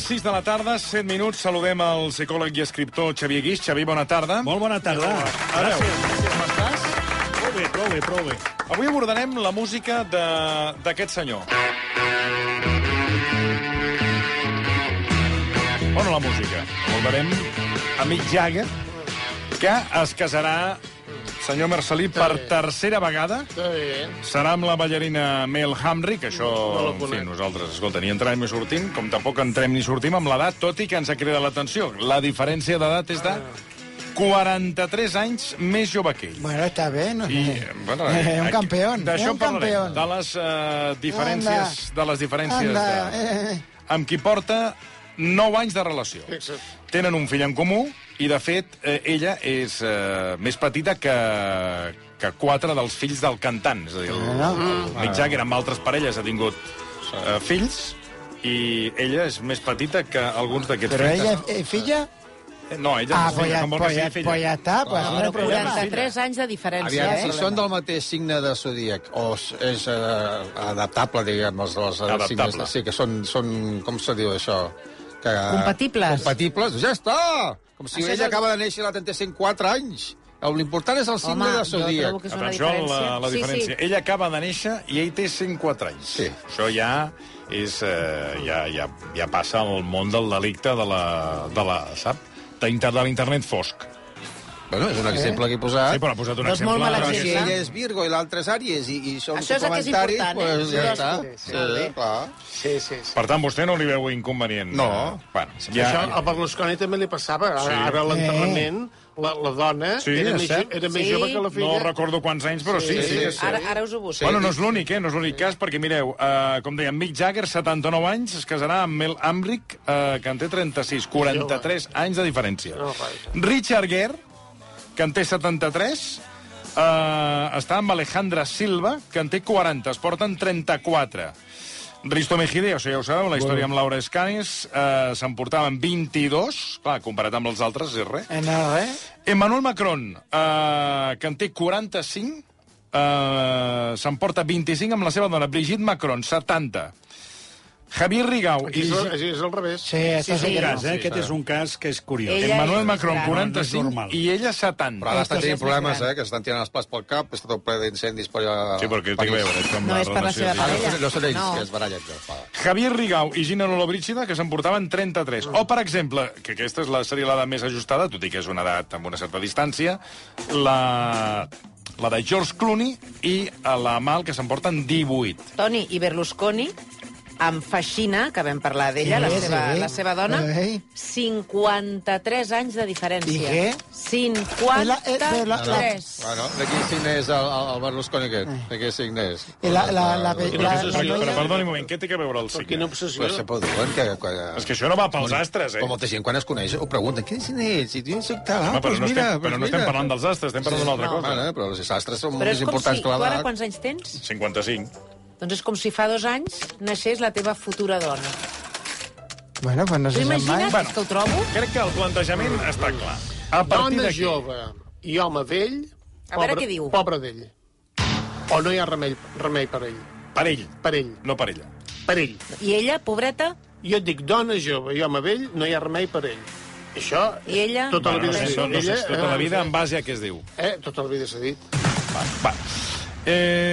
les 6 de la tarda, 7 minuts, saludem el psicòleg i escriptor Xavier Guix. Xavier, bona tarda. Molt bona tarda. A veure, com estàs? Prou bé, prou bé, prou bé. Avui abordarem la música de- d'aquest senyor. Bueno, la música. Abordarem a Mick Jagger, que es casarà, senyor Marcelí, per tercera vegada. Està bé. Serà amb la ballarina Mel Hamry, que això, No la en fi, conec. nosaltres, escolta, ni entrem ni sortim, com tampoc entrem ni sortim amb l'edat, tot i que ens ha cridat l'atenció. La diferència d'edat és de 43 anys més jove que ell. Bueno, está bien. ¿no? I, bueno, Eh, un aquí- campeón, D'això un parlarem, campeón. de les uh, diferències, de les diferències Anda, de, eh, amb qui porta 9 anys de relació. Fixa't. Tenen un fill en comú i, de fet, eh, ella és eh, més petita que, que quatre dels fills del cantant. És a dir, el, No. el Mick Jagger amb altres parelles ha tingut eh, fills i ella és més petita que alguns d'aquests fills. ella es filla. Eh, No, ella Ah, no és filla, com vol que sigui filla. pues ya está, pues no hay problema. 43 anys de diferència, Aviam, eh? si són del mateix signe de zodíac, o és eh, adaptable, diguem, els dos eh, Adaptable. signes. Sí, que són, són com se diu això? Que, Compatibles. Compatibles, ja està! Com si Això ella el- acaba de néixer la té 104 anys. L'important és el signe Home, de zodíac. una Atenció a la, la Sí, diferència. sí. Ella acaba de néixer i ell té 104 anys. Sí. Això ja és... Eh, ja, ja, ja passa al món del delicte de la... De la sap? D'inter, de l'internet fosc. Bueno, és un exemple que he posat. Sí, però ha posat un Doncs exemple... molt Però si és Virgo i l'altre és Àries i, i són Això és el que és comentaris, important, eh? pues, ja està. Sí, sí, clar. Sí, sí, sí. Per tant, vostè no li veu inconvenient. No. Eh, Bueno, Ja. ja, Això a Berlusconi també li passava. Ara, Sí. ara l'enterrament, la, la dona Sí, era, és més, era més Sí. jove que la filla. no recordo quants anys, però sí, sí, sí, sí. Ara, ara us ho busco. Bueno, no és l'únic, eh? No és l'únic cas, perquè mireu, eh, com dèiem, Mick Jagger, 79 anys, es casarà amb Mel Amric, eh, que en té 36, 43 anys de diferència. No. Richard Gere, que en té 73, eh, està amb Alejandra Silva, que en té 40, es porten 34. Risto Mejide, això ja ho sabeu, la història amb Laura Escanes, eh, s'emportaven 22, clar, comparat amb els altres és res. En el re. Emmanuel Macron, eh, que en té 45, eh, s'emporta 25 amb la seva dona, Brigitte Macron, 70. Javier Rigau Aquí i és, al- és al revés. Sí, Sí, sí, que no. Cas, eh? Aquest és un cas que és curiós. Ella- Emmanuel és Macron, gran. 45, No i ella 70. Però ara estan tenint problemes, gran. eh? Que s'estan tirant els plats pel cap, està tot ple d'incendis per allà... Sí, perquè té a veure és No és per la seva Ah, no, parella. no són ells, No. que es barallen. Javier Rigau i Gina Lollobrigida, que s'emportaven 33. O, per exemple, que aquesta és la, seria l'edat més ajustada, tot i que és una edat amb una certa distància, la, la de George Clooney i la Mal, que s'emporten 18. Toni i Berlusconi, amb Feixina, que vam parlar d'ella, Sí, la, seva, sí. la seva dona, Ei. 53 anys de diferència. I què? 53. Bueno, de quin signe és el, el, el Berlusconi aquest? De quin signe és? I la, la, la, la, la, obsessió. la, Però, perdoni un moment, què té a veure el Per signe? quina obsessió. Pues sempre ho diuen, que... que És que això no va pels astres, eh? Com molta gent, quan es coneix, ho pregunten, quin signe ets? I tu soc tal, ah, però, pues no mira, estem, però no estem parlant dels astres, estem parlant d'una altra cosa. Bueno, però els astres són molt Però més és com importants si... que Tu ara quants anys tens? 55. Doncs és com si fa dos anys naixés la teva futura dona. Bueno, pues no Tu se sap mai. imagina't Bueno. que ho trobo? Crec que el plantejament està clar. A partir Dona d'aquí... jove i home vell, A veure pobre, què diu. pobre d'ell. O no hi ha remei, remei per ell. Per ell, Per ell. no per ella. Per ell. I ella, pobreta, Jo et dic, dona jove i home vell, no hi ha remei per ell. Això... I ella? Tota la Bueno, no vida sé, no, no sé, Ella, tota la eh, vida en base a què es diu. Eh, tota la vida s'ha dit. Va, va. Eh,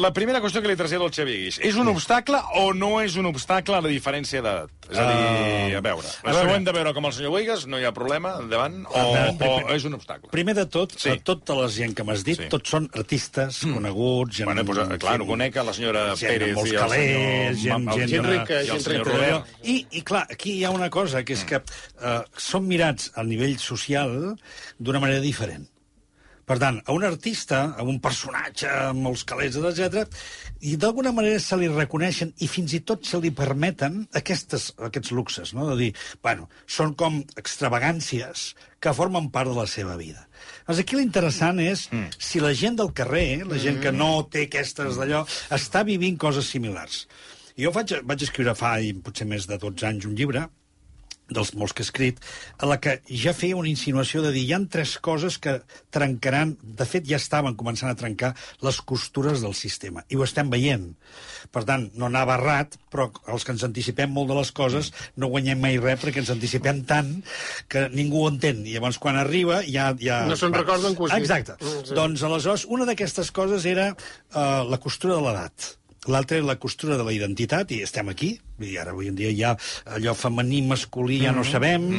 la primera qüestió que li trasllado al Xavier Guix. És un obstacle o no és un obstacle a la diferència d'edat? És a dir, a veure, a veure. ho hem de veure com el senyor Boigas, no hi ha problema, endavant, o, veure, o és un obstacle? Primer de tot, Sí. sí. tota la gent que m'has dit, Sí. sí. tots són artistes mm. coneguts. Gent, Bueno, pues, clar, no conec a la senyora gent Pérez i el calés, senyor... gent, el gent, gent rica, i el senyor. I, I, clar, aquí hi ha una cosa, que és que eh, són mirats al nivell social d'una manera diferent. Per tant, a un artista, a un personatge amb molts calés, etc, i d'alguna manera se li reconeixen i fins i tot se li permeten aquestes, aquests luxes, no? De dir, bueno, són com extravagàncies que formen part de la seva vida. Doncs aquí l'interessant és mm. si la gent del carrer, la gent que no té aquestes d'allò, està vivint coses similars. Jo vaig, vaig escriure fa potser més de 12 anys un llibre dels molts que he escrit, a la que ja feia una insinuació de dir hi han tres coses que trencaran, de fet ja estaven començant a trencar les costures del sistema, i ho estem veient. Per tant, no anava errat, però els que ens anticipem molt de les coses no guanyem mai res perquè ens anticipem tant que ningú ho entén, i llavors quan arriba ja... ja No se'n recorden dit. Exacte. Mm, sí. Doncs aleshores, una d'aquestes coses era uh, la costura de l'edat. L'altra és la costura de la identitat, i estem aquí, i ara avui en dia ja allò femení, masculí, ja no sabem,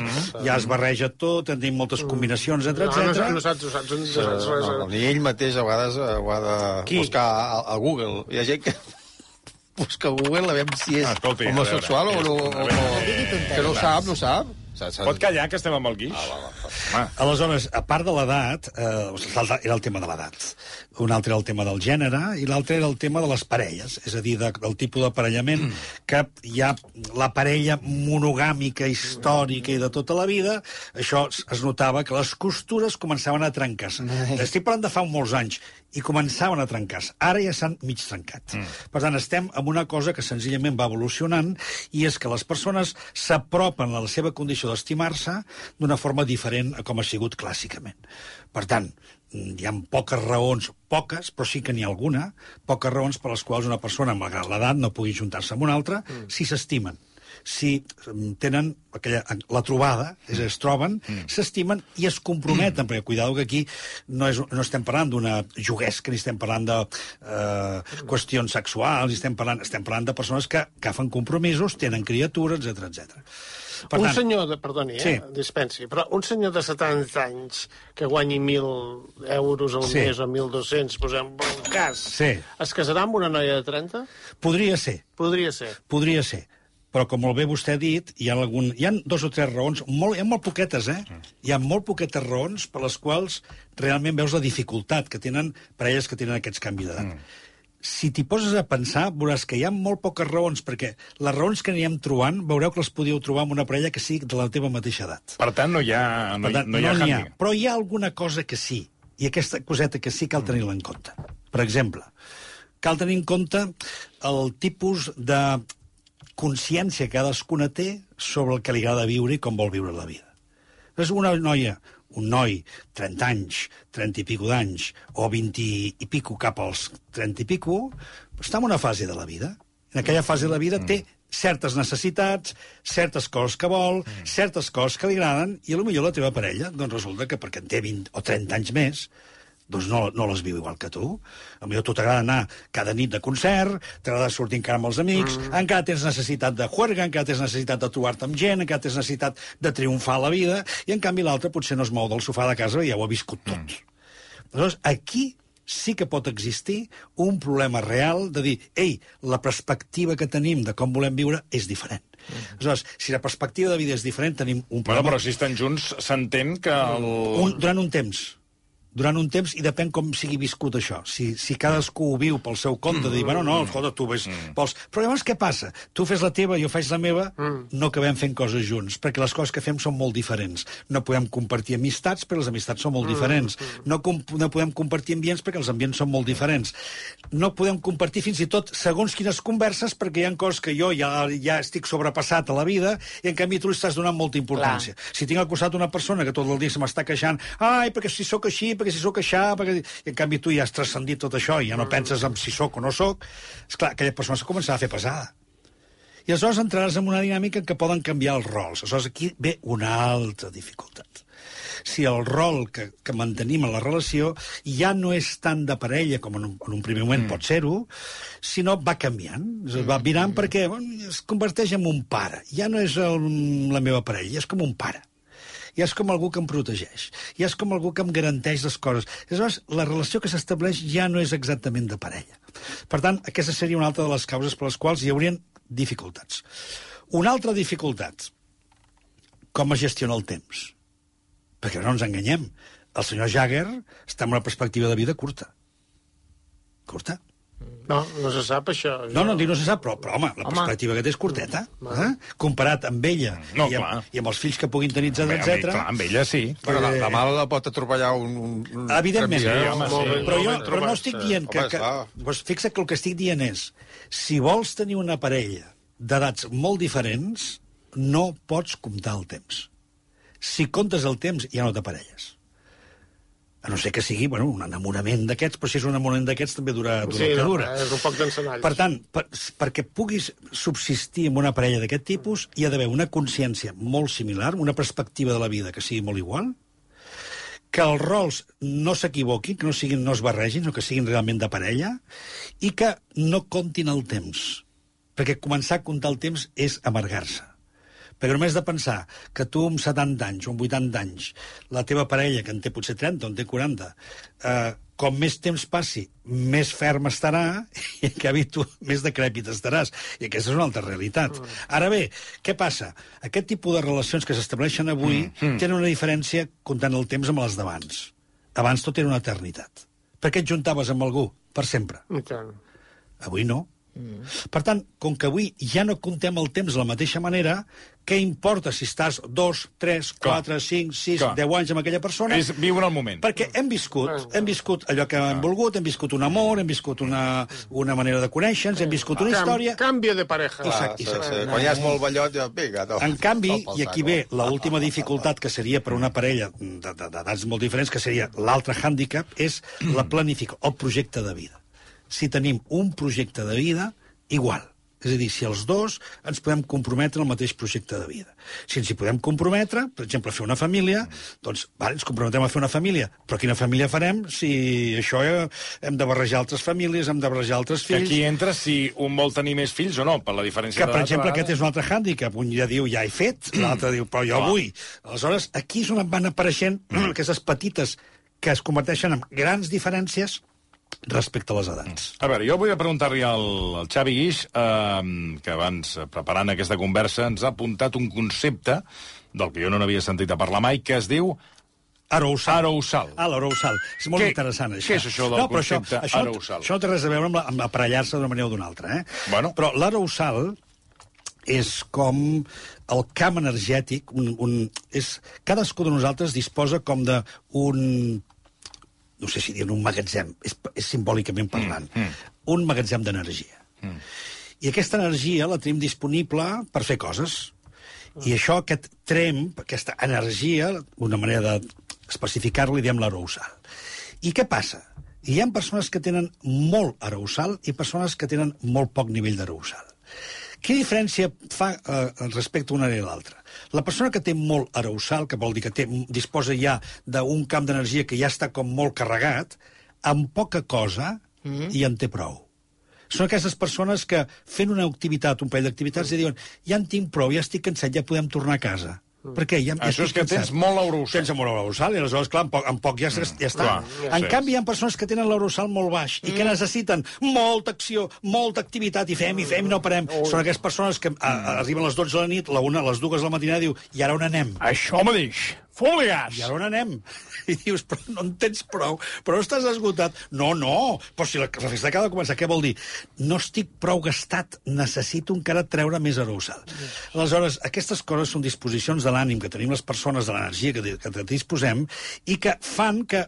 ja es barreja tot, tenim moltes combinacions, etc No, no, no saps, no saps, no saps res. No, no, ni ell mateix a vegades eh, ho ha de Qui? buscar a, a Google. Hi ha gent que busca a Google a veure si és Ah, escolti, homosexual o, veure, no, o, veure. o, tonteries. que no ho sap, no sap. Pot callar, que estem amb el guix? Ah, va, va. Home, Aleshores, a part de l'edat, eh, era el tema de l'edat, un altre era el tema del gènere, i l'altre era el tema de les parelles, és a dir, de, del tipus d'aparellament mm. que hi ha la parella monogàmica, històrica i de tota la vida, això es, notava que les costures començaven a trencar-se. Estic parlant de fa molts anys, i començaven a trencar-se. Ara ja s'han mig trencat. Mm. Per tant, estem amb una cosa que senzillament va evolucionant, i és que les persones s'apropen a la seva condició d'estimar-se d'una forma diferent a com ha sigut clàssicament. Per tant, mm, hi ha poques raons, poques, però sí que n'hi ha alguna, poques raons per les quals una persona, malgrat l'edat, no pugui juntar-se amb una altra, mm. si s'estimen si mm, tenen aquella, la trobada, és es troben, mm. s'estimen i es comprometen, mm. perquè cuidado que aquí no, és, no estem parlant d'una juguesca, ni estem parlant de eh, qüestions sexuals, ni estem parlant, estem parlant de persones que agafen compromisos, tenen criatures, etc etc. Per un senyor, de, perdoni, eh, Sí. dispensi, però un senyor de 70 anys que guanyi 1.000 euros al Sí. mes o 1.200, posem un cas, Sí. es casarà amb una noia de 30? Podria ser, Podria ser. podria ser. Però, com molt bé vostè ha dit, hi ha, algun, hi ha dos o tres raons, molt, hi ha molt poquetes, eh? Hi ha molt poquetes raons per les quals realment veus la dificultat que tenen parelles que tenen aquests canvis d'edat. Mm. Si t'hi poses a pensar, veuràs que hi ha molt poques raons, perquè les raons que anirem trobant, veureu que les podíeu trobar amb una parella que sigui de la teva mateixa edat. per tant, no hi ha, no, tant, no hi ha n'hi ha. handicap. Però hi ha alguna cosa que sí, i aquesta coseta que sí cal tenir-la en compte. Per exemple, cal tenir en compte el tipus de consciència que cadascuna té sobre el que li agrada viure i com vol viure la vida. És una noia, un noi, 30 anys, 30 i pico d'anys, o 20 i pico cap als 30 i pico, està en una fase de la vida. En aquella fase de la vida té certes necessitats, certes coses que vol, certes coses que li agraden, i potser la teva parella, doncs resulta que perquè en té 20 o 30 anys més, doncs no, no les viu igual que tu. A millor tu t'agrada anar cada nit de concert, t'agrada sortir encara amb els amics, mm. encara tens necessitat de juerga, encara tens necessitat de trobar-te amb gent, encara tens necessitat de triomfar a la vida, i en canvi l'altre potser no es mou del sofà de casa i ja ho ha viscut tot. Mm. Aleshores, aquí sí que pot existir un problema real de dir, ei, la perspectiva que tenim de com volem viure és diferent. Mm. Aleshores, si la perspectiva de vida és diferent, tenim un Bueno, problema... però si estan junts, s'entén que el... un, durant un temps durant un temps i depèn com sigui viscut això. Si, si cadascú ho viu pel seu compte, de dir, bueno, no, escolta, tu ves... Vols... Però llavors què passa? Tu fes la teva, jo faig la meva, no acabem fent coses junts, perquè les coses que fem són molt diferents. No podem compartir amistats, perquè les amistats són molt diferents. No, com, no podem compartir ambients, perquè els ambients són molt diferents. No podem compartir fins i tot segons quines converses, perquè hi ha coses que jo ja, ja estic sobrepassat a la vida, i en canvi tu li estàs donant molta importància. Si tinc al costat una persona que tot el dia se m'està queixant, ai, perquè si sóc així, perquè si sóc això, perquè... I en canvi tu ja has transcendit tot això i ja no penses en si sóc o no sóc, és clar, aquella persona s'ha començat a fer pesada. I aleshores entraràs en una dinàmica en què poden canviar els rols. Aleshores aquí ve una altra dificultat. Si el rol que, que mantenim en la relació ja no és tant de parella com en un, en un primer moment mm. pot ser-ho, sinó va canviant. Es va virant perquè bueno, es converteix en un pare. Ja no és el, la meva parella, és com un pare ja és com algú que em protegeix, ja és com algú que em garanteix les coses. Aleshores, la relació que s'estableix ja no és exactament de parella. Per tant, aquesta seria una altra de les causes per les quals hi haurien dificultats. Una altra dificultat, com es gestiona el temps. Perquè no ens enganyem. El senyor Jagger està en una perspectiva de vida curta. Curta. No, no se sap això. No, no, no se sap, però, però home, la Home. perspectiva que té és curteta. Eh? Comparat amb ella No, i, clar. amb, i amb els fills que puguin tenir, etc Bé, etc. Clar, amb ella sí. Però la, la mala la pot atropellar un... un, Evidentment. Sí, home, sí. Però molt jo però no estic dient que... Que doncs fixa't que el que estic dient és si vols tenir una parella d'edats molt diferents, no pots comptar el temps. Si comptes el temps, ja no t'aparelles. A no ser que sigui bueno, un enamorament d'aquests, però si és un enamorament d'aquests també dura, dura Sí, el que no, dura. és un poc d'encenalls. Per tant, per, perquè puguis subsistir en una parella d'aquest tipus, hi ha d'haver una consciència molt similar, una perspectiva de la vida que sigui molt igual, que els rols no s'equivoquin, que no, siguin, no es barregin, o que siguin realment de parella, i que no comptin el temps. Perquè començar a comptar el temps és amargar-se. Perquè només de pensar que tu amb 70 anys o amb 80 anys, la teva parella, que en té potser 30 o en té 40, eh, com més temps passi, més ferm estarà i en canvi tu més decrèpit estaràs. I aquesta és una altra realitat. Ara bé, què passa? Aquest tipus de relacions que s'estableixen avui mm. tenen una diferència comptant el temps amb les d'abans. Abans tot era una eternitat. Per què et juntaves amb algú? Per sempre. I tant. Avui no. Mm. Per tant, com que avui ja no comptem el temps de la mateixa manera, què importa si estàs 2, 3, Clar. 4, 5, 6, Clar. 10 anys amb aquella persona? És viure el moment. Perquè hem viscut, hem viscut allò que hem volgut, hem viscut un amor, hem viscut una, una manera de conèixer-nos, hem viscut una Cam- història... Canvio de pareja. Sac- i sí, sí. Quan ja és molt vellot, ja, vinga, to, En canvi, tot i aquí ve l'última dificultat que seria per una parella de- de- d'edats molt diferents, que seria l'altre hàndicap, és la planificació, el projecte de vida. Si tenim un projecte de vida, igual. És a dir, si els dos ens podem comprometre al mateix projecte de vida. Si ens hi podem comprometre, per exemple, a fer una família, doncs, vale, ens comprometem a fer una família, però quina família farem si això eh, hem de barrejar altres famílies, hem de barrejar altres Que fills... aquí entra si un vol tenir més fills o no, per la diferència Que, per exemple, aquest és un altre hàndicap. Un ja diu, ja he fet, l'altre diu, però jo Clar. vull. Aleshores, aquí és on van apareixent aquestes petites que es converteixen en grans diferències respecte a les edats. A veure, jo vull preguntar-li al, al Xavi Guix, eh, que abans, eh, preparant aquesta conversa, ens ha apuntat un concepte del que jo no n'havia sentit a parlar mai, que es diu Arousal. arousal. Ah, l'arousal. És molt Què- interessant, això. què és això del no, però concepte això, això, arousal? Això no té res a veure amb, la- amb aparellar-se d'una manera o d'una altra, eh? Bueno. Però l'arousal és com el camp energètic, un, un, és, cadascú de nosaltres disposa com d'un no sé si dir un magatzem, és, és simbòlicament parlant, mm, mm. un magatzem d'energia. Mm. I aquesta energia la tenim disponible per fer coses. I això, aquest tremp, aquesta energia, una manera d'especificar-la, li diem l'arousal. I què passa? Hi ha persones que tenen molt arousal i persones que tenen molt poc nivell d'arousal. Quina diferència fa eh, respecte a una i l'altra? La persona que té molt arousal, que vol dir que té, disposa ja d'un camp d'energia que ja està com molt carregat, amb poca cosa mm. i en té prou. Són aquestes persones que fent una activitat, un parell d'activitats, i diuen ja en tinc prou, ja estic cansat, ja podem tornar a casa. Per què? Ja, ja Això és que tens molt arousal. Tens molt arousal, i aleshores, clar, amb poc, amb poc ja, mm, ja està. clar, en sí. canvi, hi ha persones que tenen l'arousal molt baix i que necessiten molta acció, molta activitat, i fem, i fem, i no parem. Són aquestes persones que a, a, arriben a les 12 de la nit, la una, a les dues de la matinada, diu, i ara on anem? Això mateix. Full gas. I ara on anem? I dius, però no en tens prou, però no estàs esgotat. No, no, però si la, la festa acaba de començar, què vol dir? No estic prou gastat, necessito encara treure més arousal. Aleshores, aquestes coses són disposicions de l'ànim que tenim les persones, de l'energia que, que disposem, i que fan que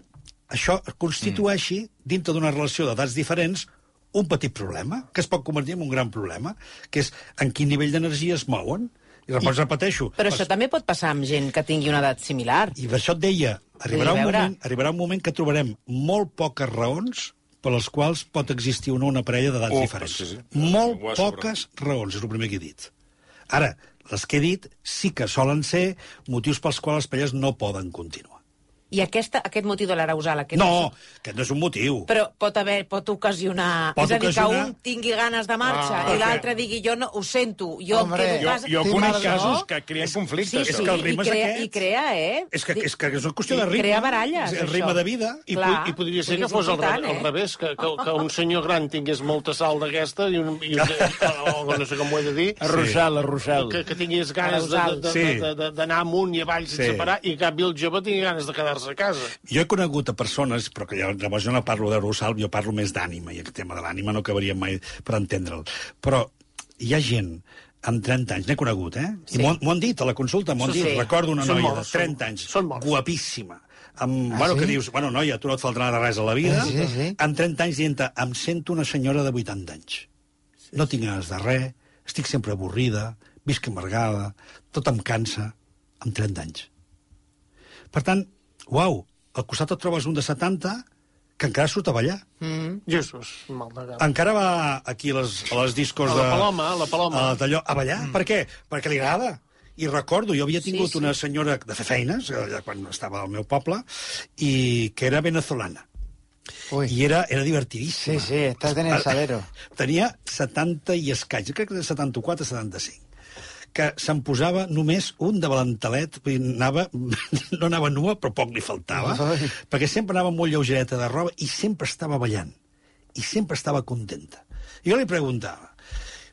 això constitueixi, dintre d'una relació d'edats diferents, un petit problema, que es pot convertir en un gran problema, que és en quin nivell d'energia es mouen. I llavors repeteixo... Però això també pot passar amb gent que tingui una edat similar. I per això et deia, arribarà un, veure. moment, arribarà un moment que trobarem molt poques raons per les quals pot existir no una parella d'edats Oh, diferents. sí, sí. Molt Ho has poques raons, és el primer que he dit. Ara, les que he dit sí que solen ser motius pels quals les parelles no poden continuar. I aquesta, aquest motiu de l'arausal... Aquest No, aquest no és un motiu. Però pot haver, pot ocasionar... Pot és a dir, ocasionar- que un tingui ganes de marxa Ah, i l'altre digui jo no, ho sento, jo Hombre, em quedo Jo, a casa... jo Sí, conec casos no? que creen conflictes. Sí, és sí, que el ritme i, és crea, aquest. i crea, eh? És que, és que és una qüestió I de ritme. crea baralles, És el això. ritme de vida. I, Clar, I podria ser que és fos al, important, re- al eh? revés, que, que, que un senyor gran tingués molta sal d'aquesta i, un, i un, o no sé com ho he de dir, Arrossal, arrossal. que, que tingués ganes Sí. d'anar amunt i avall sense Sí. parar, i en canvi el jove tingui ganes de quedar-se a casa. Jo he conegut a persones, però que llavors jo no parlo de Rossal, jo parlo més d'ànima, i el tema de l'ànima no acabaria mai per entendre'l. Però hi ha gent amb 30 anys, n'he conegut, eh? Sí. I m'ho han- dit a la consulta, m'ho han Sí, dit. sí. Recordo una Són noia molts, de 30 són- anys, són guapíssima, amb, Ah, bueno, sí? que dius, bueno, noia, tu no et faltarà de res a la vida, Sí, sí, sí. amb 30 anys dient em sento una senyora de 80 anys. No tinc ganes de res, estic sempre avorrida, visc amargada, tot em cansa, amb 30 anys. Per tant, uau, al costat et trobes un de 70 que encara surt a ballar. Jesús, mal de cap. Encara va aquí a les, a les discos A de... la Paloma, a la Paloma. A, d'allò, a ballar. Per què? Perquè li agrada. I recordo, jo havia tingut sí. una senyora de fer feines, allà quan estava al meu poble, i que era venezolana. Ui. I era, era divertidíssima. Sí, sí, estàs en el salero. Tenia 70 i escaig, crec que de 74 a 75 que se'n posava només un de valentelet, vull dir, anava, no anava nua, però poc li faltava, Ai. perquè sempre anava molt lleugereta de roba i sempre estava ballant. I sempre estaba contenta. Y yo le preguntaba,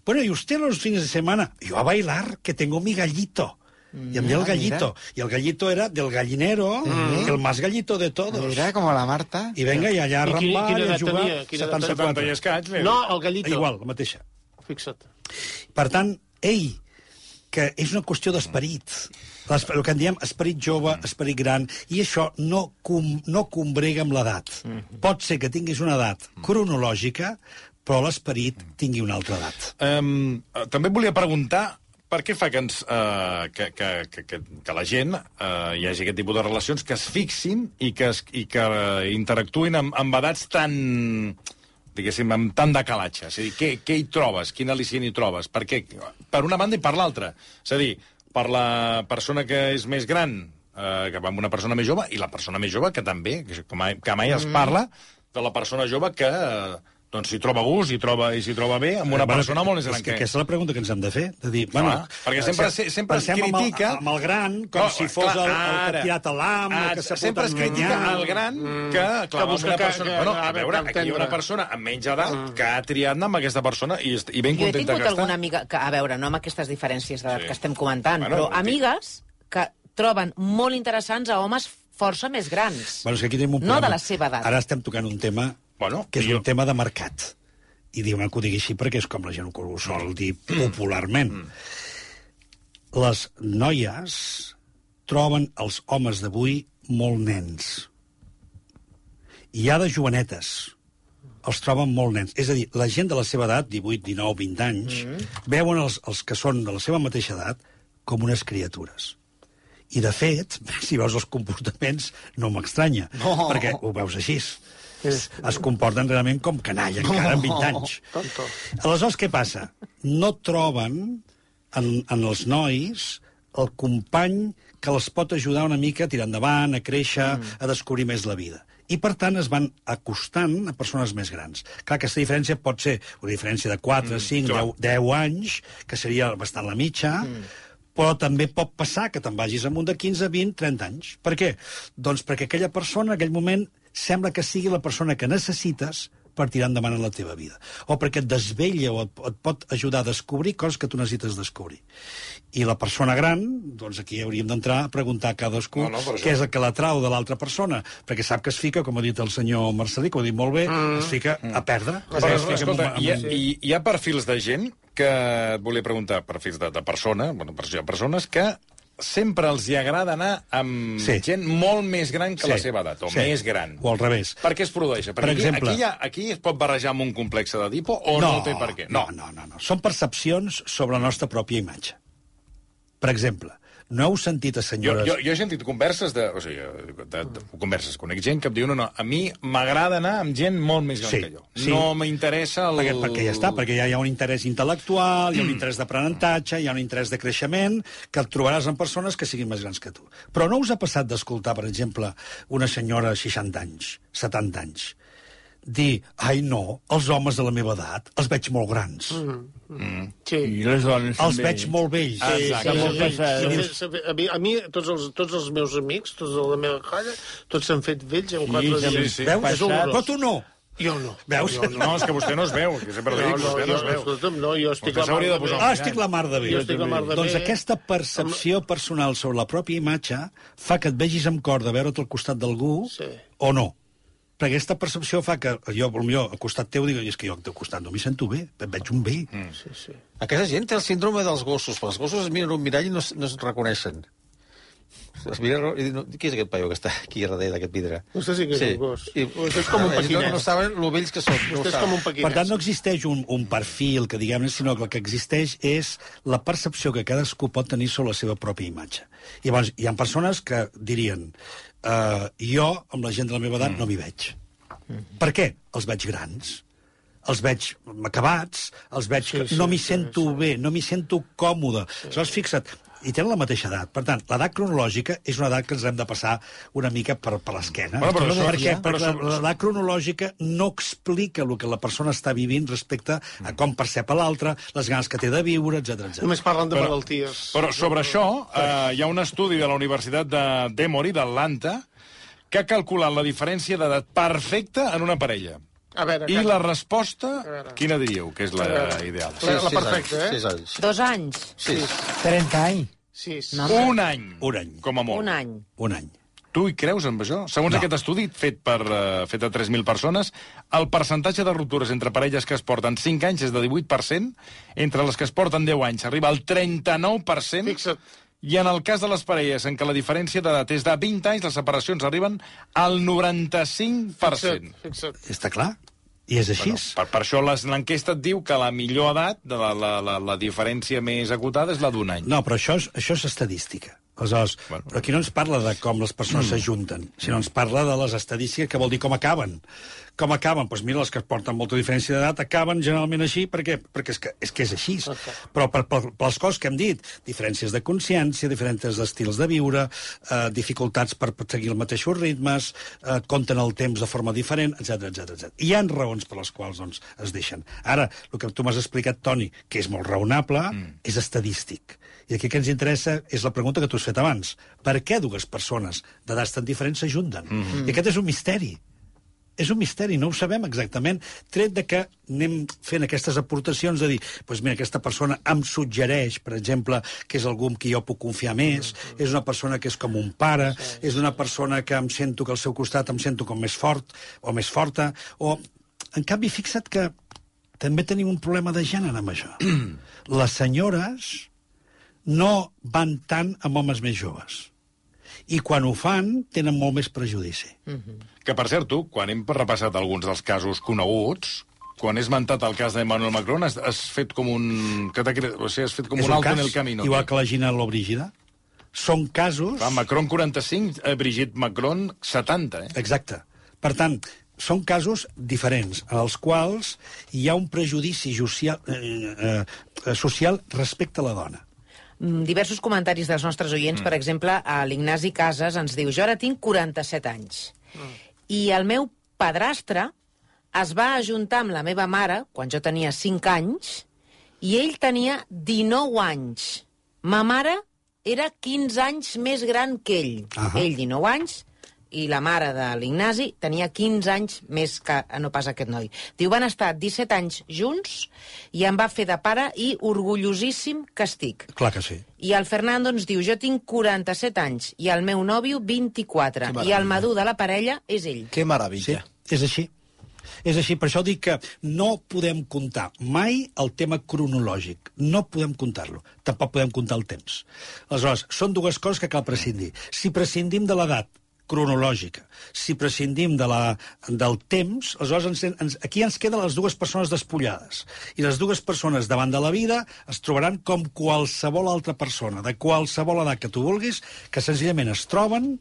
bueno, ¿y usted los fines de semana? Yo a bailar, que tengo mi gallito. Y a mí el Ah, gallito. Y el gallito era del gallinero, el más gallito de todos. Mira, como la Marta. I venga, i allà a I rambar quina i a jugar... Quina edat 74. 70 i escaig, li No, el gallito. Igual, la mateixa. Fixa't. Per tant, ell, que és una qüestió d'esperit, el que en diem esperit jove, esperit gran, i això no, com, no combrega amb l'edat. Pot ser que tinguis una edat cronològica, però l'esperit tingui una altra edat. Um, també volia preguntar per què fa que, ens, uh, que, que, que, que, que la gent uh, hi hagi aquest tipus de relacions que es fixin i que, es, i que interactuïn amb, amb edats tan diguéssim, amb tant de calatge. És a dir, què, què hi trobes? Quin al·licient hi trobes? Per què? Per una banda i per l'altra. És a dir, per la persona que és més gran, eh, que va amb una persona més jove, i la persona més jove que també, que, que mai, que mai es parla de la persona jove que eh, doncs s'hi troba gust i troba, i s'hi troba bé amb una Bueno, persona molt més és gran que que... Aquesta és la pregunta que ens hem de fer. De dir, bueno, perquè sempre- se- sempre es pensem critica- Amb el, amb el gran, com No, si fos clar, el, el que ha tirat a l'am, el Ah, que s'ha sempre es critica enganyar. el gran que, clar, Que busca una que- persona... que- bueno, a veure, que aquí hi ha una persona amb menys edat que ha triat anar amb aquesta persona i, i ben Jo he contenta tingut que alguna està. amiga, que, a veure, no amb aquestes diferències d'edat Sí. que estem comentant, Bueno, però amigues que troben molt interessants a homes força més grans. Bueno, és que aquí tenim un No problema. de la seva edat. Ara estem tocant un tema Bueno, que és jo- un tema de mercat. I diguem que ho digui així perquè és com la gent ho sol dir popularment. Les noies troben els homes d'avui molt nens. I hi ha de jovenetes. Els troben molt nens. És a dir, la gent de la seva edat, 18, 19, 20 anys, veuen els, els que són de la seva mateixa edat com unes criatures. I, de fet, si veus els comportaments, no m'estranya, No. perquè ho veus així. Es, es comporten realment com canalla, encara amb 20 anys. Tonto. Aleshores, què passa? No troben en, en els nois el company que els pot ajudar una mica a tirar endavant, a créixer, mm. a descobrir més la vida. I, per tant, es van acostant a persones més grans. Clar, aquesta diferència pot ser una diferència de 4, mm, 5, clar. 10, 10 anys, que seria bastant la mitja, mm. però també pot passar que te'n vagis amunt de 15, 20, 30 anys. Per què? Doncs perquè aquella persona, en aquell moment, sembla que sigui la persona que necessites per tirar endavant en la teva vida. O perquè et desvella o et, et pot ajudar a descobrir coses que tu necessites descobrir. I la persona gran, doncs aquí hauríem d'entrar a preguntar a cadascú No, no, per això. què és el que l'atrau de l'altra persona, perquè sap que es fica, com ha dit el senyor Marcelí, que ho ha dit molt bé, mm. es fica a perdre. Però, Es fica un- escolta, en hi ha, un- hi, hi ha perfils de gent que et volia preguntar, perfils de, de persona, bueno, per persones que sempre els hi agrada anar amb Sí. gent molt més gran que Sí. la seva edat, o Sí. més gran. O al revés. Per què es produeix? Perquè Per aquí, exemple- aquí, ha, aquí es pot barrejar amb un complex d'Edipo o no, té per què? No, no, no, no. Són percepcions sobre la nostra pròpia imatge. Per exemple, no heu sentit a Jo, senyores... jo, jo he sentit converses de, o sigui, de, de, converses, conec gent que em diu no, no, a mi m'agrada anar amb gent molt més gran Sí, que jo. sí. No m'interessa el... Perquè, perquè ja està, perquè ja hi ha un interès intel·lectual, Mm. hi ha un interès d'aprenentatge, hi ha un interès de creixement, que el trobaràs en persones que siguin més grans que tu. Però no us ha passat d'escoltar, per exemple, una senyora de 60 anys, 70 anys, dir, ai no, els homes de la meva edat els veig molt grans, Mm. Sí. I les dones els també. veig molt vells. Sí, Exacte. sí, Molt sí, passat. sí, sí, sí, a mi, a mi tots, els, tots els meus amics, tots de la meva colla, tots s'han fet vells en quatre sí, dies. sí. Veus? És horrorós. Però tu no. Jo no. Veus? Jo no. No, és que vostè no es veu, que sempre No, dic, no, vostè no es jo, veu. escolta'm, no, jo estic Vostè la mar de bé. Ah, estic la mar de bé. Jo estic la mar de Doncs bé. aquesta percepció personal sobre la pròpia imatge fa que et vegis amb cor de veure't al costat d'algú Sí. o no. Perquè aquesta percepció fa que jo, potser, al costat teu, dic, és que jo al teu costat no m'hi sento bé, em veig un bé. Mm. Sí, sí. Aquesta gent té el síndrome dels gossos, perquè els gossos es miren un mirall i no, es- no es reconeixen. es mira i diu, "No, qui és aquest paio que està aquí darrere d'aquest vidre? Vostè sí que és un gos. I, Vostè és com un paquinet. No, no saben lo vells que són. no Vostè és saben. com un paquinet. Per tant, no existeix un, un perfil que diguem sinó que el que existeix és la percepció que cadascú pot tenir sobre la seva pròpia imatge. I llavors, hi ha persones que dirien uh, jo, amb la gent de la meva edat, mm. no m'hi veig. Per què? Els veig grans els veig acabats, els veig Sí, que sí, no m'hi sí, sento sí. bé, no m'hi sento còmode. Aleshores, fixa't, i tenen la mateixa edat. Per tant, l'edat cronològica és una edat que ens hem de passar una mica per, per l'esquena. Bueno, però això- perquè, però perquè l'edat cronològica no explica el que la persona està vivint respecte a com percep a l'altre, les ganes que té de viure, etc etc. Només parlen de Però- malalties. Però sobre això, eh, hi ha un estudi de la Universitat de d'Emory, d'Atlanta, que ha calculat la diferència d'edat perfecta en una parella. A veure, I la resposta, quina diríeu que és la ideal? La- la sis perfecta, anys, eh? Sis anys. Dos anys. Sis. 30 anys. Sí, sí. No. Un any. Un any. Com a molt. Un any. Un any. Tu hi creus en això? Segons No. aquest estudi fet per uh, fet a 3.000 persones, el percentatge de ruptures entre parelles que es porten 5 anys és de 18%, entre les que es porten 10 anys arriba al 39%, Fixa't. I en el cas de les parelles en què la diferència d'edat és de 20 anys, les separacions arriben al 95%. Fixa't, fixa't. Està clar? I és així. Bueno, per, per això les- l'enquesta et diu que la millor edat, de la, la, la, la diferència més acotada, és la d'un any. No, però això és, això és estadística. Aleshores, Bueno. però aquí no ens parla de com les persones mm. s'ajunten, sinó ens parla de les estadístiques, que vol dir com acaben. Com acaben? Doncs mira, les que porten molta diferència d'edat acaben generalment així perquè, perquè és, que, és que és així. Okay. Però per, per, per les coses que hem dit, diferències de consciència, diferents estils de viure, eh, dificultats per, seguir els mateixos ritmes, eh, compten el temps de forma diferent, etc etc etc. Hi ha raons per les quals doncs, es deixen. Ara, el que tu m'has explicat, Toni, que és molt raonable, mm. és estadístic. I aquí que ens interessa és la pregunta que tu has fet abans. Per què dues persones d'edats tan diferents s'ajunten? Mm -hmm. I aquest és un misteri. És un misteri, no ho sabem exactament, tret de que anem fent aquestes aportacions de dir, doncs mira, aquesta persona em suggereix, per exemple, que és algú amb qui jo puc confiar més, és una persona que és com un pare, és una persona que em sento que al seu costat em sento com més fort o més forta, o... En canvi, fixa't que també tenim un problema de gènere amb això. Les senyores no van tant amb homes més joves. I quan ho fan, tenen molt més prejudici. Que, per cert, tu, quan hem repassat alguns dels casos coneguts, quan he esmentat el cas d'Emmanuel Macron, has, has fet com un... Que o sigui, has fet com És un alto cas, en el camino. igual que la Gina Lobrígida. Són casos... Clar, Macron 45, eh, Brigitte Macron 70, eh? Exacte. Per tant, són casos diferents, en els quals hi ha un prejudici social, eh, eh, social respecte a la dona. Mm, Diversos comentaris dels nostres oients, mm. per exemple, a l'Ignasi Casas ens diu jo ara tinc 47 anys mm. i el meu padrastre es va ajuntar amb la meva mare quan jo tenia 5 anys i ell tenia 19 anys. Ma mare era 15 anys més gran que ell. Ahà. Ell 19 anys i la mare de l'Ignasi tenia 15 anys més que no pas aquest noi. Diu, van estar 17 anys junts i em va fer de pare i orgullosíssim que estic. Clar que sí. I el Fernando ens diu, jo tinc 47 anys i el meu nòvio 24 Que i el madur de la parella és ell. Que Sí, maravilla. és així. És així, per això dic que no podem comptar mai el tema cronològic. No podem comptar-lo. Tampoc podem comptar el temps. Aleshores, són dues coses que cal prescindir. Si prescindim de l'edat cronològica, si prescindim de la, del temps, aleshores ens, ens, aquí ens queden les dues persones despullades. I les dues persones davant de la vida es trobaran com qualsevol altra persona, de qualsevol edat que tu vulguis, que senzillament es troben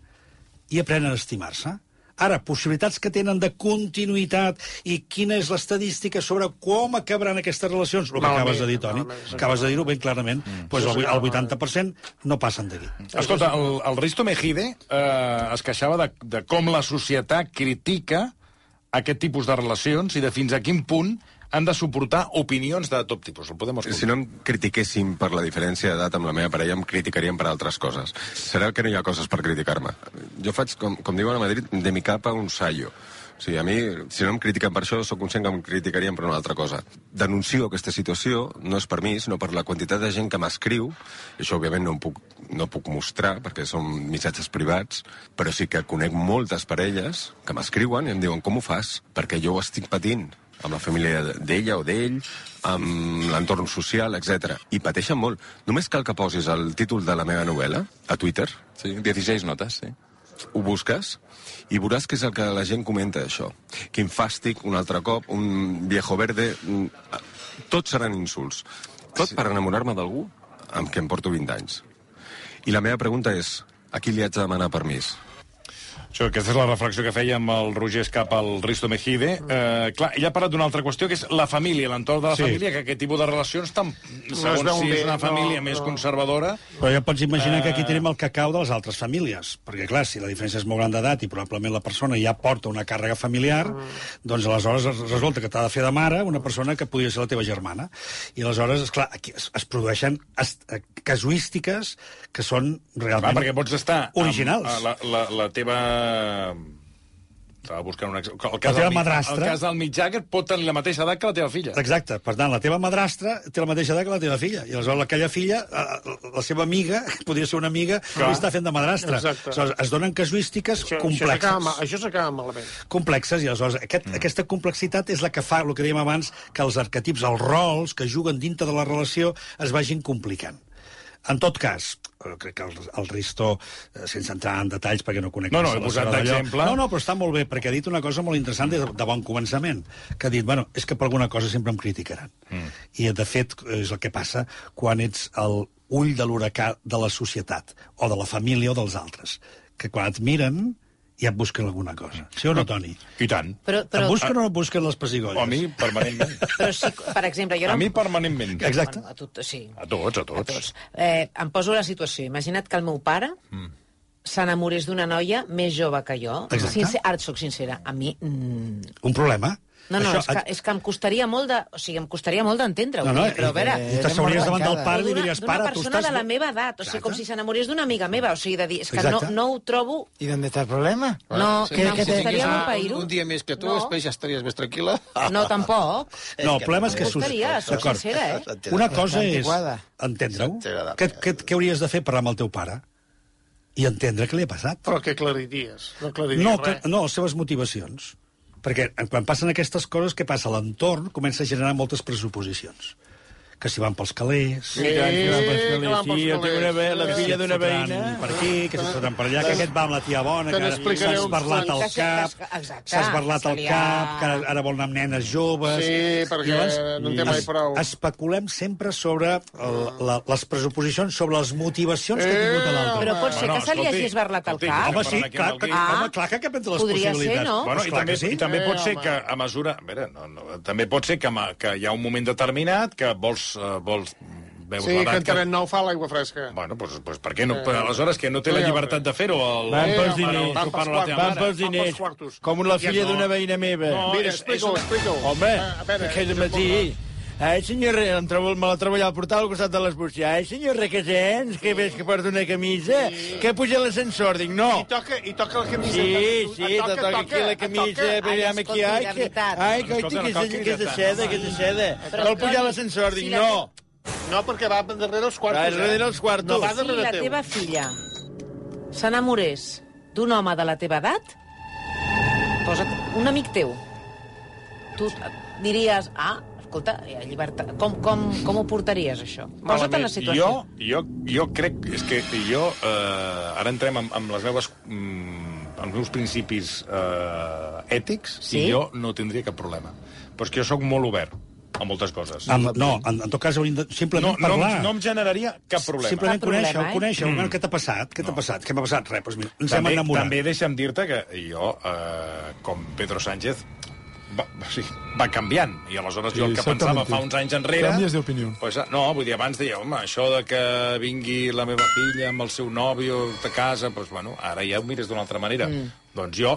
i aprenen a estimar-se. Ara, possibilitats que tenen de continuïtat i quina és l'estadística sobre com acabaran aquestes relacions, el que Malament, acabes de dir, Toni, malament, acabes de dir-ho ben clarament, mm. pues el, el 80% no passen d'aquí. Escolta, el, el Risto Mejide eh, es queixava de, de com la societat critica aquest tipus de relacions i de fins a quin punt han de suportar opinions de tot tipus. El podem escoltar. Si no em critiquéssim per la diferència d'edat amb la meva parella, em criticarien per altres coses. Serà que no hi ha coses per criticar-me. Jo faig, com, com diuen a Madrid, de mi capa un sallo. O sigui, a mi, si no em critiquen per això, sóc conscient que em criticarien per una altra cosa. Denuncio aquesta situació, no és per mi, sinó per la quantitat de gent que m'escriu, això òbviament no, puc, no puc mostrar, perquè són missatges privats, però sí que conec moltes parelles que m'escriuen i em diuen com ho fas? Perquè jo ho estic patint. Amb la família d'ella o d'ell, amb l'entorn social, etc. I pateixen molt. Només cal que posis el títol de la meva novel·la a Twitter, Sí, 16 notes, sí. ho busques, i veuràs què és el que la gent comenta d'això. Quin fàstic, un altre cop, un viejo verde... Tots seran insults. Tot per enamorar-me d'algú amb qui em porto 20 anys. I la meva pregunta és, a qui li haig de demanar permís? Això, aquesta és la reflexió que feia amb el Roger cap al Risto Mejide. Eh, clar, ell ha parlat d'una altra qüestió, que és la família, l'entorn de la Sí. família, que aquest tipus de relacions, tan, segons veuen si és una no, família més no. conservadora... Però ja pots imaginar Eh. que aquí tenim el cacau de les altres famílies. Perquè, clar, si la diferència és molt gran d'edat i probablement la persona ja porta una càrrega familiar, doncs aleshores es- resulta que t'ha de fer de mare una persona que podria ser la teva germana. I aleshores, esclar, aquí es, es produeixen es, eh, casuístiques que són Clar, realment perquè pots estar... amb- originals. a la, la, la teva... Estava buscant un... El cas, teva del, Mick- madrastra. el cas del Mick Jagger pot tenir la mateixa edat que la teva filla. Exacte. Per tant, la teva madrastra té la mateixa edat que la teva filla. I aleshores aquella filla, eh, la seva amiga, podria ser una amiga, Clar. està fent de madrastra. Exacte. Aleshores, es donen casuístiques Això, complexes. això s'acaba malament. complexes, i aleshores aquest, mm. aquesta complexitat és la que fa, el que dèiem abans, que els arquetips, els rols que juguen dintre de la relació es vagin complicant. En tot cas, eh, crec que el, el Risto, eh, sense entrar en detalls perquè no conec... No, no, he posat d'exemple. No, no, però està molt bé, perquè ha dit una cosa molt interessant de, de bon començament, que ha dit, bueno, és que per alguna cosa sempre em criticaran. Mm. I, de fet, és el que passa quan ets el ull de l'huracà de la societat, o de la família o dels altres, que quan et miren ja et busquen alguna cosa. Sí o no, Toni? I tant. Però, Però, et busquen o no et busquen les pessigolles? O a mi, permanentment. però si, per exemple, jo... A no- mi, permanentment. Exacte. Bueno, a tot, sí. A tots, a A tots. tots. Eh, em poso la situació. Imagina't que el meu pare mm. s'enamorés d'una noia més jove que jo. Exacte. Sincer, ara et soc sincera. A mi... Mm, Un problema? No, no, Això, és, que, és que em costaria molt de... O sigui, em costaria molt d'entendre-ho. No, no, però a veure... i t'asseuries davant del pare i li d'una- diries, d'una pare, tu persona estàs... de la meva edat, o sigui, com si s'enamorés d'una amiga meva, o sigui, de dir, és que no, Exacte. no ho trobo... ¿Y dónde está el problema? No, Sí, que, que costaria tingués un, un dia més que tu, No. després ja estaries més tranquil·la. No, tampoc. No, el problema és que... Costaria, soc sincera, eh? Una cosa és entendre-ho. Què, què, què hauries de fer parlar amb el teu pare? I entendre què li ha passat. Però què aclariries? No aclariries No, que, res. no, les seves motivacions. Perquè quan passen aquestes coses, què passa? L'entorn comença a generar moltes pressuposicions. Que si van pels calés... Sí, que van pels calés. Sí, jo tinc una ve la filla d'una veïna... Per aquí, que si et fotran per allà, que aquest va amb la tia bona, que n'explicaré s'ha esbarlat al cap, s'ha esbarlat ha- cap, que ara- ara vol anar amb nenes joves... Sí, perquè no en té mai prou. Especulem sempre sobre el, la, les pressuposicions, sobre les motivacions que ha tingut l'altre. Però pot ser que se li hagi esbarlat el cap. Home, sí, clar, el Ah, home, clar que cap entre les podria ser, possibilitats. no? Bueno, i també, sí. i també pot ser que a mesura... A veure, no, no, també pot ser que, que hi ha un moment determinat que vols... Uh, vols veus Sí, l'edat que en Nou fa l'aigua fresca. Bueno, doncs, pues, per què no? Eh, aleshores, que no té la sí, llibertat de fer-ho? El... Van Eh, pels diners, van pels a quartos, Van pels van diners, com la filla no. d'una veïna meva. No, Mira, explica-ho, explica-ho. Home, a veure, aquell és matí... Ai, senyor, em trobo, me la trobo allà al portal al costat de les bústies. Ai, senyor Requesens, que ves que porta una camisa, que puja l'ascensor. Dic, no. I toca, i toca la camisa. Sí, sí, te toca aquí la camisa, toca. veiem Ai, aquí, ai, que, ai, que que és de seda, que és de seda. Vol pujar l'ascensor, dic, si la no. No, perquè va darrere els quartos. Va darrere els quartos. No va Si darrere la teu. teva filla s'enamorés d'un home de la teva edat, posa't un amic teu. Tu diries, ah, escolta, ha llibertat. Com, com, com ho portaries, això? Posa't en la situació. Jo, jo, jo crec... És que jo... Eh, ara entrem amb, amb les meves... Mm, els meus principis eh, ètics Sí? i jo no tindria cap problema. Però és que jo sóc molt obert a moltes coses. Amb, no, en, en tot cas hauríem de no, simplement no, parlar. em- no em generaria cap problema. Simplement Cap problema, conèixer, eh? conèixer. Mm. Què t'ha passat? Què t'ha passat? Què m'ha passat? Res, doncs mira, ens hem també, enamorat. també deixa'm dir-te que jo, eh, com Pedro Sánchez, va, sí, va canviant. I aleshores jo el que pensava fa uns anys enrere... Canvies d'opinió. Pues, ah, no, vull dir, abans deia, home, això de que vingui la meva filla amb el seu nòvio de casa, pues, bueno, ara ja ho mires d'una altra manera. Mm. Doncs jo,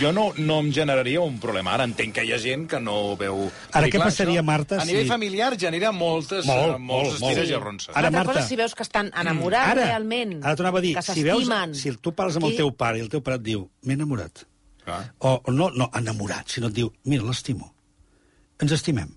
jo no, no em generaria un problema. Ara entenc que hi ha gent que no ho veu... Ara, què passaria, Marta, A nivell si- familiar genera moltes, Molt, eh, molts molt, estires molt. i arronses. Ara, Marta. cosa, si veus que estan enamorats ara, realment, ara t'anava a dir, que si, veus, si tu parles amb el teu pare i el teu pare et diu, m'he enamorat, Clar. o o no, no enamorat, sinó et diu, mira, l'estimo, ens estimem,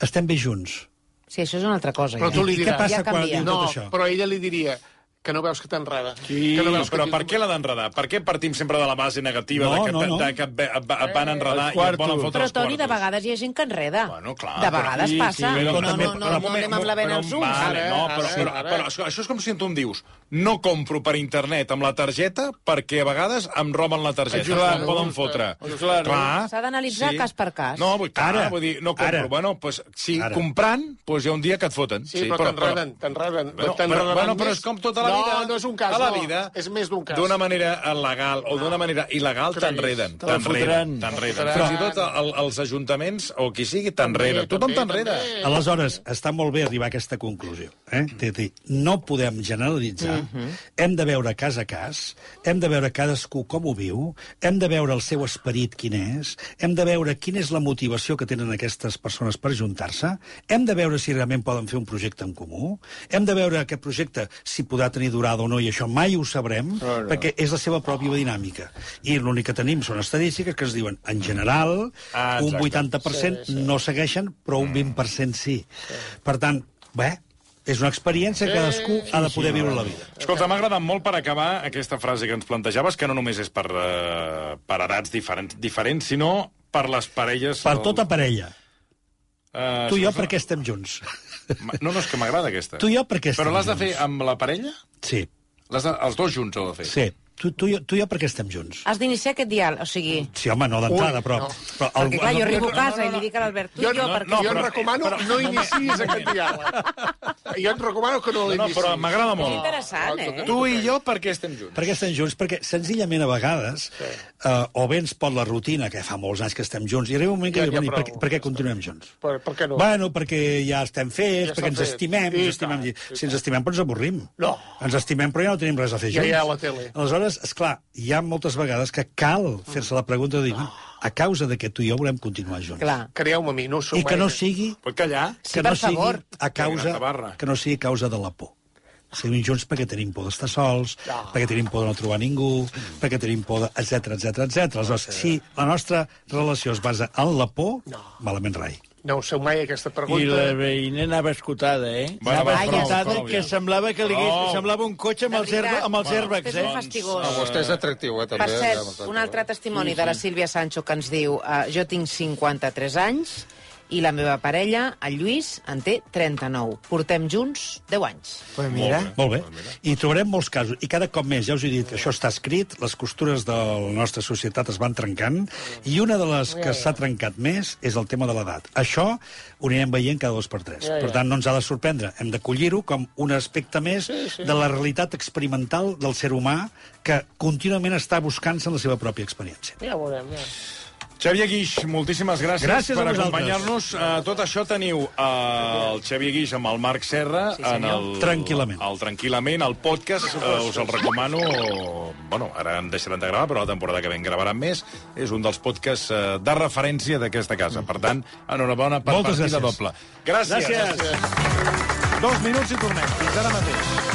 estem bé junts. Sí, això és una altra cosa. Però ja. tu li I què diràs... passa Ja quan canvia. diu No, tot això? però ella li diria Que no veus que t'enreda. Sí, que no No, veus però que per què l'ha d'enredar? Per què partim sempre de la base negativa No, de que, no, no. de que et, et, va- et van enredar Els i et volen quartos. fotre Però, els Toni, de quartos? vegades hi ha gent que enreda. Bueno, clar, de però- vegades sí, passa. sí, no, però no, també- no, no, Però no anem amb la vena però- als ulls. Vale, no, però, però, ara. però, això, és com si tu em dius no compro per internet amb la targeta perquè a vegades em roben la targeta. Clar, em poden fotre. clar. S'ha d'analitzar cas per cas. No, vull, clar, Ara, vull dir, no compro. ara. Bueno, pues, si Ara. comprant, pues hi ha un dia que et foten. Sí, però, t'enreden, t'enreden. Bueno, però, però és com tota la vida. No, no és un cas, a la no. vida, És més d'un cas. D'una manera legal o d'una manera il·legal t'enreden. T'enreden. T'enreden. Fins i tot el, els ajuntaments o qui sigui t'enreda. Tothom t'enreda. Aleshores, està molt bé arribar a aquesta conclusió. Eh? No podem generalitzar, hem de veure cas a cas, hem de veure cadascú com ho viu, hem de veure el seu esperit quin és, hem de veure quina és la motivació que tenen aquestes persones per juntar-se, hem de veure si realment poden fer un projecte en comú, hem de veure aquest projecte si podrà tenir durada o no, i això mai ho sabrem, perquè és la seva pròpia dinàmica. I l'únic que tenim són estadístiques que es diuen, en general, Ah, un exacte. 80% no segueixen, però un 20% sí. Per tant, bé, és una experiència que cadascú ha de poder viure la vida. Escolta, m'ha agradat molt per acabar aquesta frase que ens plantejaves, que no només és per, uh, per edats diferents, diferents, sinó per les parelles... Per del- tota parella. Eh, Tu i jo, per què estem junts? No, no, és que m'agrada aquesta. Tu i jo, per què estem Però l'has de fer amb la parella? Sí, L'has de, els dos junts heu de fer? sí. Tu, tu, jo- tu i jo, per què estem junts? Has d'iniciar aquest diàleg, o sigui... Sí, home, no d'entrada, però... no. però Perquè, clar, jo arribo a no, casa i li dic a l'Albert, tu i jo, no, perquè... no, jo et recomano però- no iniciïs aquest diàleg. Jo et recomano que no No, no, l'inicis. però m'agrada És molt. interessant, eh? Tu i jo per què estem junts? Per què estem junts? Perquè senzillament a vegades eh, o bé ens pot la rutina, que fa molts anys que estem junts, i arriba un moment que Ja, ja, ja, ja, per, per què continuem junts? Per, per què no? Bueno, perquè ja estem fets, Ja perquè ens fet. estimem, ens estimem. si ens estimem, però ens avorrim. No. Ens estimem, però ja no tenim res a fer Ja junts. hi ha la tele. Aleshores, és clar, hi ha moltes vegades que cal fer-se la pregunta de dir, "Bueno, a causa de que tu i jo volem continuar junts. Clar. Creieu-me a mi, no sou I que no sigui, Pot callar? Sí, que per no sigui favor. a causa, que no sigui a causa de la por. Seguim junts perquè tenim por d'estar sols, Ah. perquè tenim por de no trobar ningú, perquè tenim por de... etc etc etc. Aleshores, si la nostra relació es basa en la por, malament rai. No us feu mai aquesta I pregunta. la veïna anava escotada, eh? Bueno, anava va, prou, escotada prou, que ja. semblava que li hagués, semblava un cotxe amb els, herba, amb els airbags, eh? fastigós. Ah, vostè és atractiu, eh, també. Per cert, molt un altre testimoni de la Sílvia Sancho que ens diu uh, jo tinc 53 anys i la meva parella, el Lluís, en té 39. Portem junts 10 anys. Pues mira, Molt bé. I trobarem molts casos. I cada cop més, ja us he dit que això està escrit, les costures de la nostra societat es van trencant, i una de les que s'ha trencat més és el tema de l'edat. Això ho anirem veient cada dos per tres. Ja, ja. Per tant, no ens ha de sorprendre. Hem d'acollir-ho com un aspecte més de la realitat experimental del ser humà que contínuament està buscant-se en la seva pròpia experiència. Ja ho veurem, ja. Xavier Guix, moltíssimes gràcies, Gràcies a per acompanyar-nos. Uh, tot això teniu uh, el Xavier Guix amb el Marc Serra Sí, en el... Tranquil·lament. El Tranquil·lament, el podcast, uh, us el recomano. Bueno, ara en deixaran de gravar, però la temporada que ve en gravaran més. És un dels podcasts uh, de referència d'aquesta casa. Per tant, enhorabona per Moltes partida gràcies. doble. Gràcies. Gràcies. Dos minuts i tornem. Fins ara mateix.